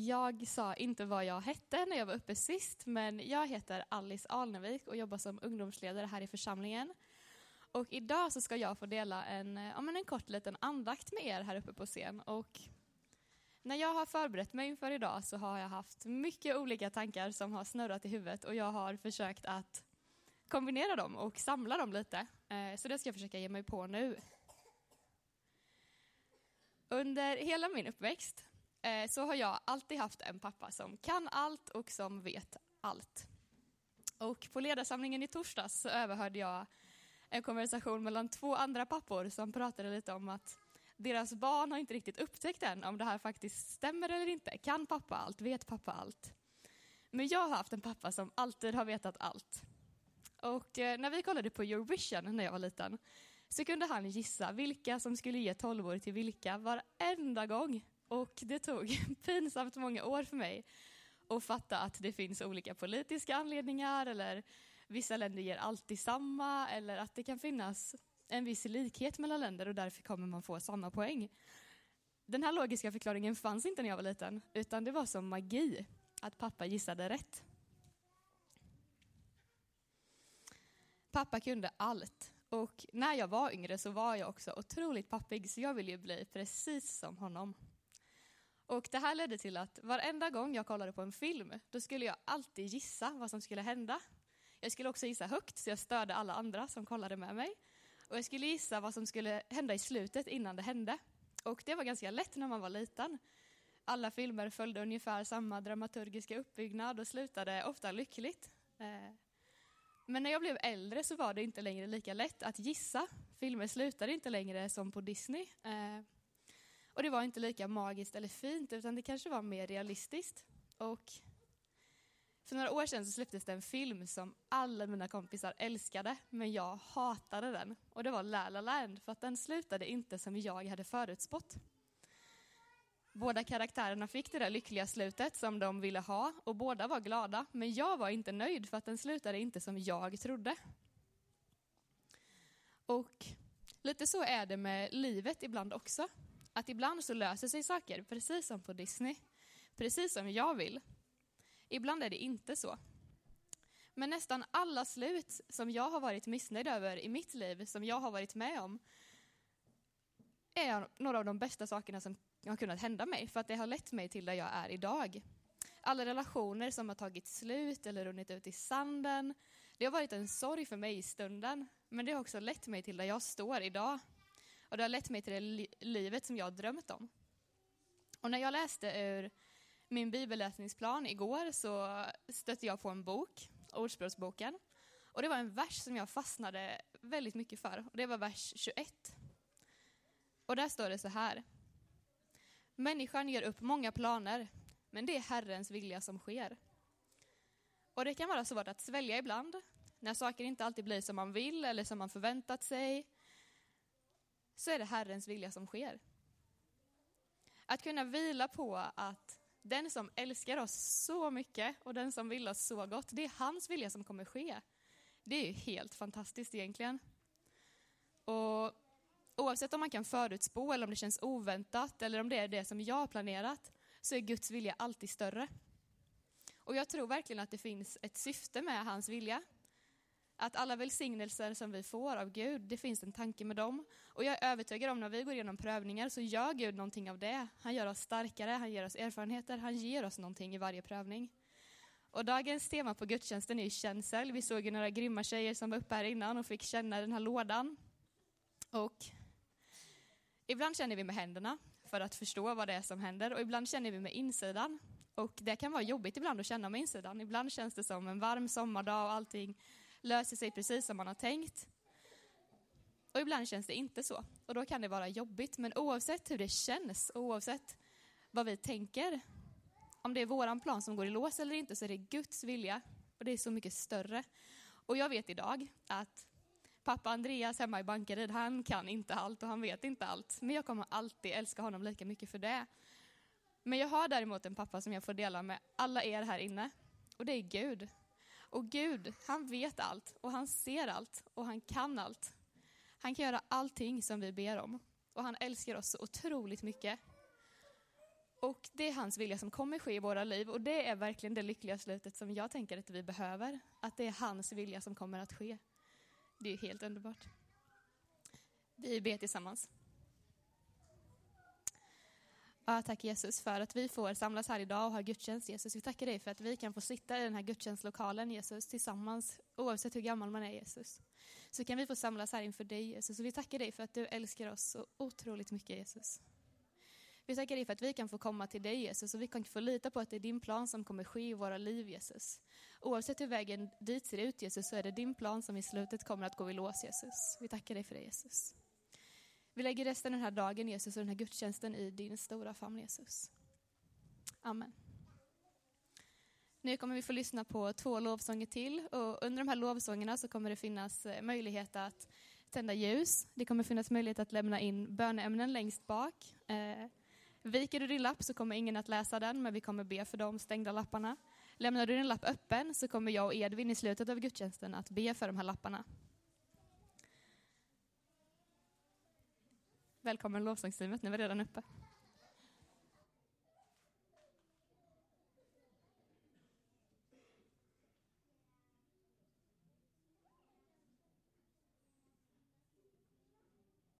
Jag sa inte vad jag hette när jag var uppe sist, men jag heter Alice Alnevik och jobbar som ungdomsledare här i församlingen. Och idag så ska jag få dela en, ja, men en kort liten andakt med er här uppe på scen. Och när jag har förberett mig inför idag så har jag haft mycket olika tankar som har snurrat i huvudet och jag har försökt att kombinera dem och samla dem lite. Eh, så det ska jag försöka ge mig på nu. Under hela min uppväxt Eh, så har jag alltid haft en pappa som kan allt och som vet allt. Och på ledarsamlingen i torsdags så överhörde jag en konversation mellan två andra pappor som pratade lite om att deras barn har inte riktigt upptäckt än om det här faktiskt stämmer eller inte. Kan pappa allt? Vet pappa allt? Men jag har haft en pappa som alltid har vetat allt. Och eh, när vi kollade på Eurovision när jag var liten så kunde han gissa vilka som skulle ge tolvor till vilka varenda gång. Och det tog pinsamt många år för mig att fatta att det finns olika politiska anledningar eller vissa länder ger alltid samma eller att det kan finnas en viss likhet mellan länder och därför kommer man få samma poäng. Den här logiska förklaringen fanns inte när jag var liten, utan det var som magi att pappa gissade rätt. Pappa kunde allt och när jag var yngre så var jag också otroligt pappig så jag ville ju bli precis som honom. Och det här ledde till att varenda gång jag kollade på en film, då skulle jag alltid gissa vad som skulle hända. Jag skulle också gissa högt så jag störde alla andra som kollade med mig. Och jag skulle gissa vad som skulle hända i slutet innan det hände. Och det var ganska lätt när man var liten. Alla filmer följde ungefär samma dramaturgiska uppbyggnad och slutade ofta lyckligt. Eh, men när jag blev äldre så var det inte längre lika lätt att gissa. Filmer slutade inte längre som på Disney. Eh, och det var inte lika magiskt eller fint, utan det kanske var mer realistiskt. Och för några år sedan så släpptes det en film som alla mina kompisar älskade, men jag hatade den. Och det var La La Land, för att den slutade inte som jag hade förutspått. Båda karaktärerna fick det där lyckliga slutet som de ville ha och båda var glada, men jag var inte nöjd för att den slutade inte som jag trodde. Och lite så är det med livet ibland också. Att ibland så löser sig saker precis som på Disney, precis som jag vill. Ibland är det inte så. Men nästan alla slut som jag har varit missnöjd över i mitt liv, som jag har varit med om, är några av de bästa sakerna som har kunnat hända mig, för att det har lett mig till där jag är idag. Alla relationer som har tagit slut eller runnit ut i sanden, det har varit en sorg för mig i stunden, men det har också lett mig till där jag står idag. Och det har lett mig till det li livet som jag har drömt om. Och när jag läste ur min bibelläsningsplan igår så stötte jag på en bok, Ordspråksboken. Och det var en vers som jag fastnade väldigt mycket för. Och det var vers 21. Och där står det så här. Människan gör upp många planer, men det är Herrens vilja som sker. Och det kan vara svårt att svälja ibland, när saker inte alltid blir som man vill eller som man förväntat sig. Så är det Herrens vilja som sker. Att kunna vila på att den som älskar oss så mycket och den som vill oss så gott, det är hans vilja som kommer ske. Det är ju helt fantastiskt egentligen. Och oavsett om man kan förutspå eller om det känns oväntat eller om det är det som jag har planerat, så är Guds vilja alltid större. Och jag tror verkligen att det finns ett syfte med hans vilja. Att alla välsignelser som vi får av Gud, det finns en tanke med dem. Och jag är övertygad om när vi går igenom prövningar så gör Gud någonting av det. Han gör oss starkare, han ger oss erfarenheter, han ger oss någonting i varje prövning. Och dagens tema på gudstjänsten är ju känsel. Vi såg ju några grymma tjejer som var uppe här innan och fick känna den här lådan. Och ibland känner vi med händerna för att förstå vad det är som händer och ibland känner vi med insidan. Och det kan vara jobbigt ibland att känna med insidan. Ibland känns det som en varm sommardag och allting löser sig precis som man har tänkt. Och ibland känns det inte så. Och då kan det vara jobbigt. Men oavsett hur det känns, oavsett vad vi tänker, om det är våran plan som går i lås eller inte, så är det Guds vilja. Och det är så mycket större. Och jag vet idag att pappa Andreas hemma i Bankaryd, han kan inte allt och han vet inte allt. Men jag kommer alltid älska honom lika mycket för det. Men jag har däremot en pappa som jag får dela med alla er här inne. Och det är Gud. Och Gud, han vet allt och han ser allt och han kan allt. Han kan göra allting som vi ber om och han älskar oss så otroligt mycket. Och det är hans vilja som kommer ske i våra liv och det är verkligen det lyckliga slutet som jag tänker att vi behöver. Att det är hans vilja som kommer att ske. Det är helt underbart. Vi ber tillsammans. Ja, tack Jesus för att vi får samlas här idag och ha gudstjänst Jesus. Vi tackar dig för att vi kan få sitta i den här gudstjänstlokalen Jesus tillsammans oavsett hur gammal man är Jesus. Så kan vi få samlas här inför dig Jesus. Och vi tackar dig för att du älskar oss så otroligt mycket Jesus. Vi tackar dig för att vi kan få komma till dig Jesus och vi kan få lita på att det är din plan som kommer ske i våra liv Jesus. Oavsett hur vägen dit ser ut Jesus så är det din plan som i slutet kommer att gå i lås Jesus. Vi tackar dig för det Jesus. Vi lägger resten av den här dagen Jesus och den här gudstjänsten i din stora famn Jesus. Amen. Nu kommer vi få lyssna på två lovsånger till och under de här lovsångerna så kommer det finnas eh, möjlighet att tända ljus. Det kommer finnas möjlighet att lämna in böneämnen längst bak. Eh, Viker du din lapp så kommer ingen att läsa den, men vi kommer be för de stängda lapparna. Lämnar du din lapp öppen så kommer jag och Edvin i slutet av gudstjänsten att be för de här lapparna. Välkommen lovsångsteamet, ni var redan uppe.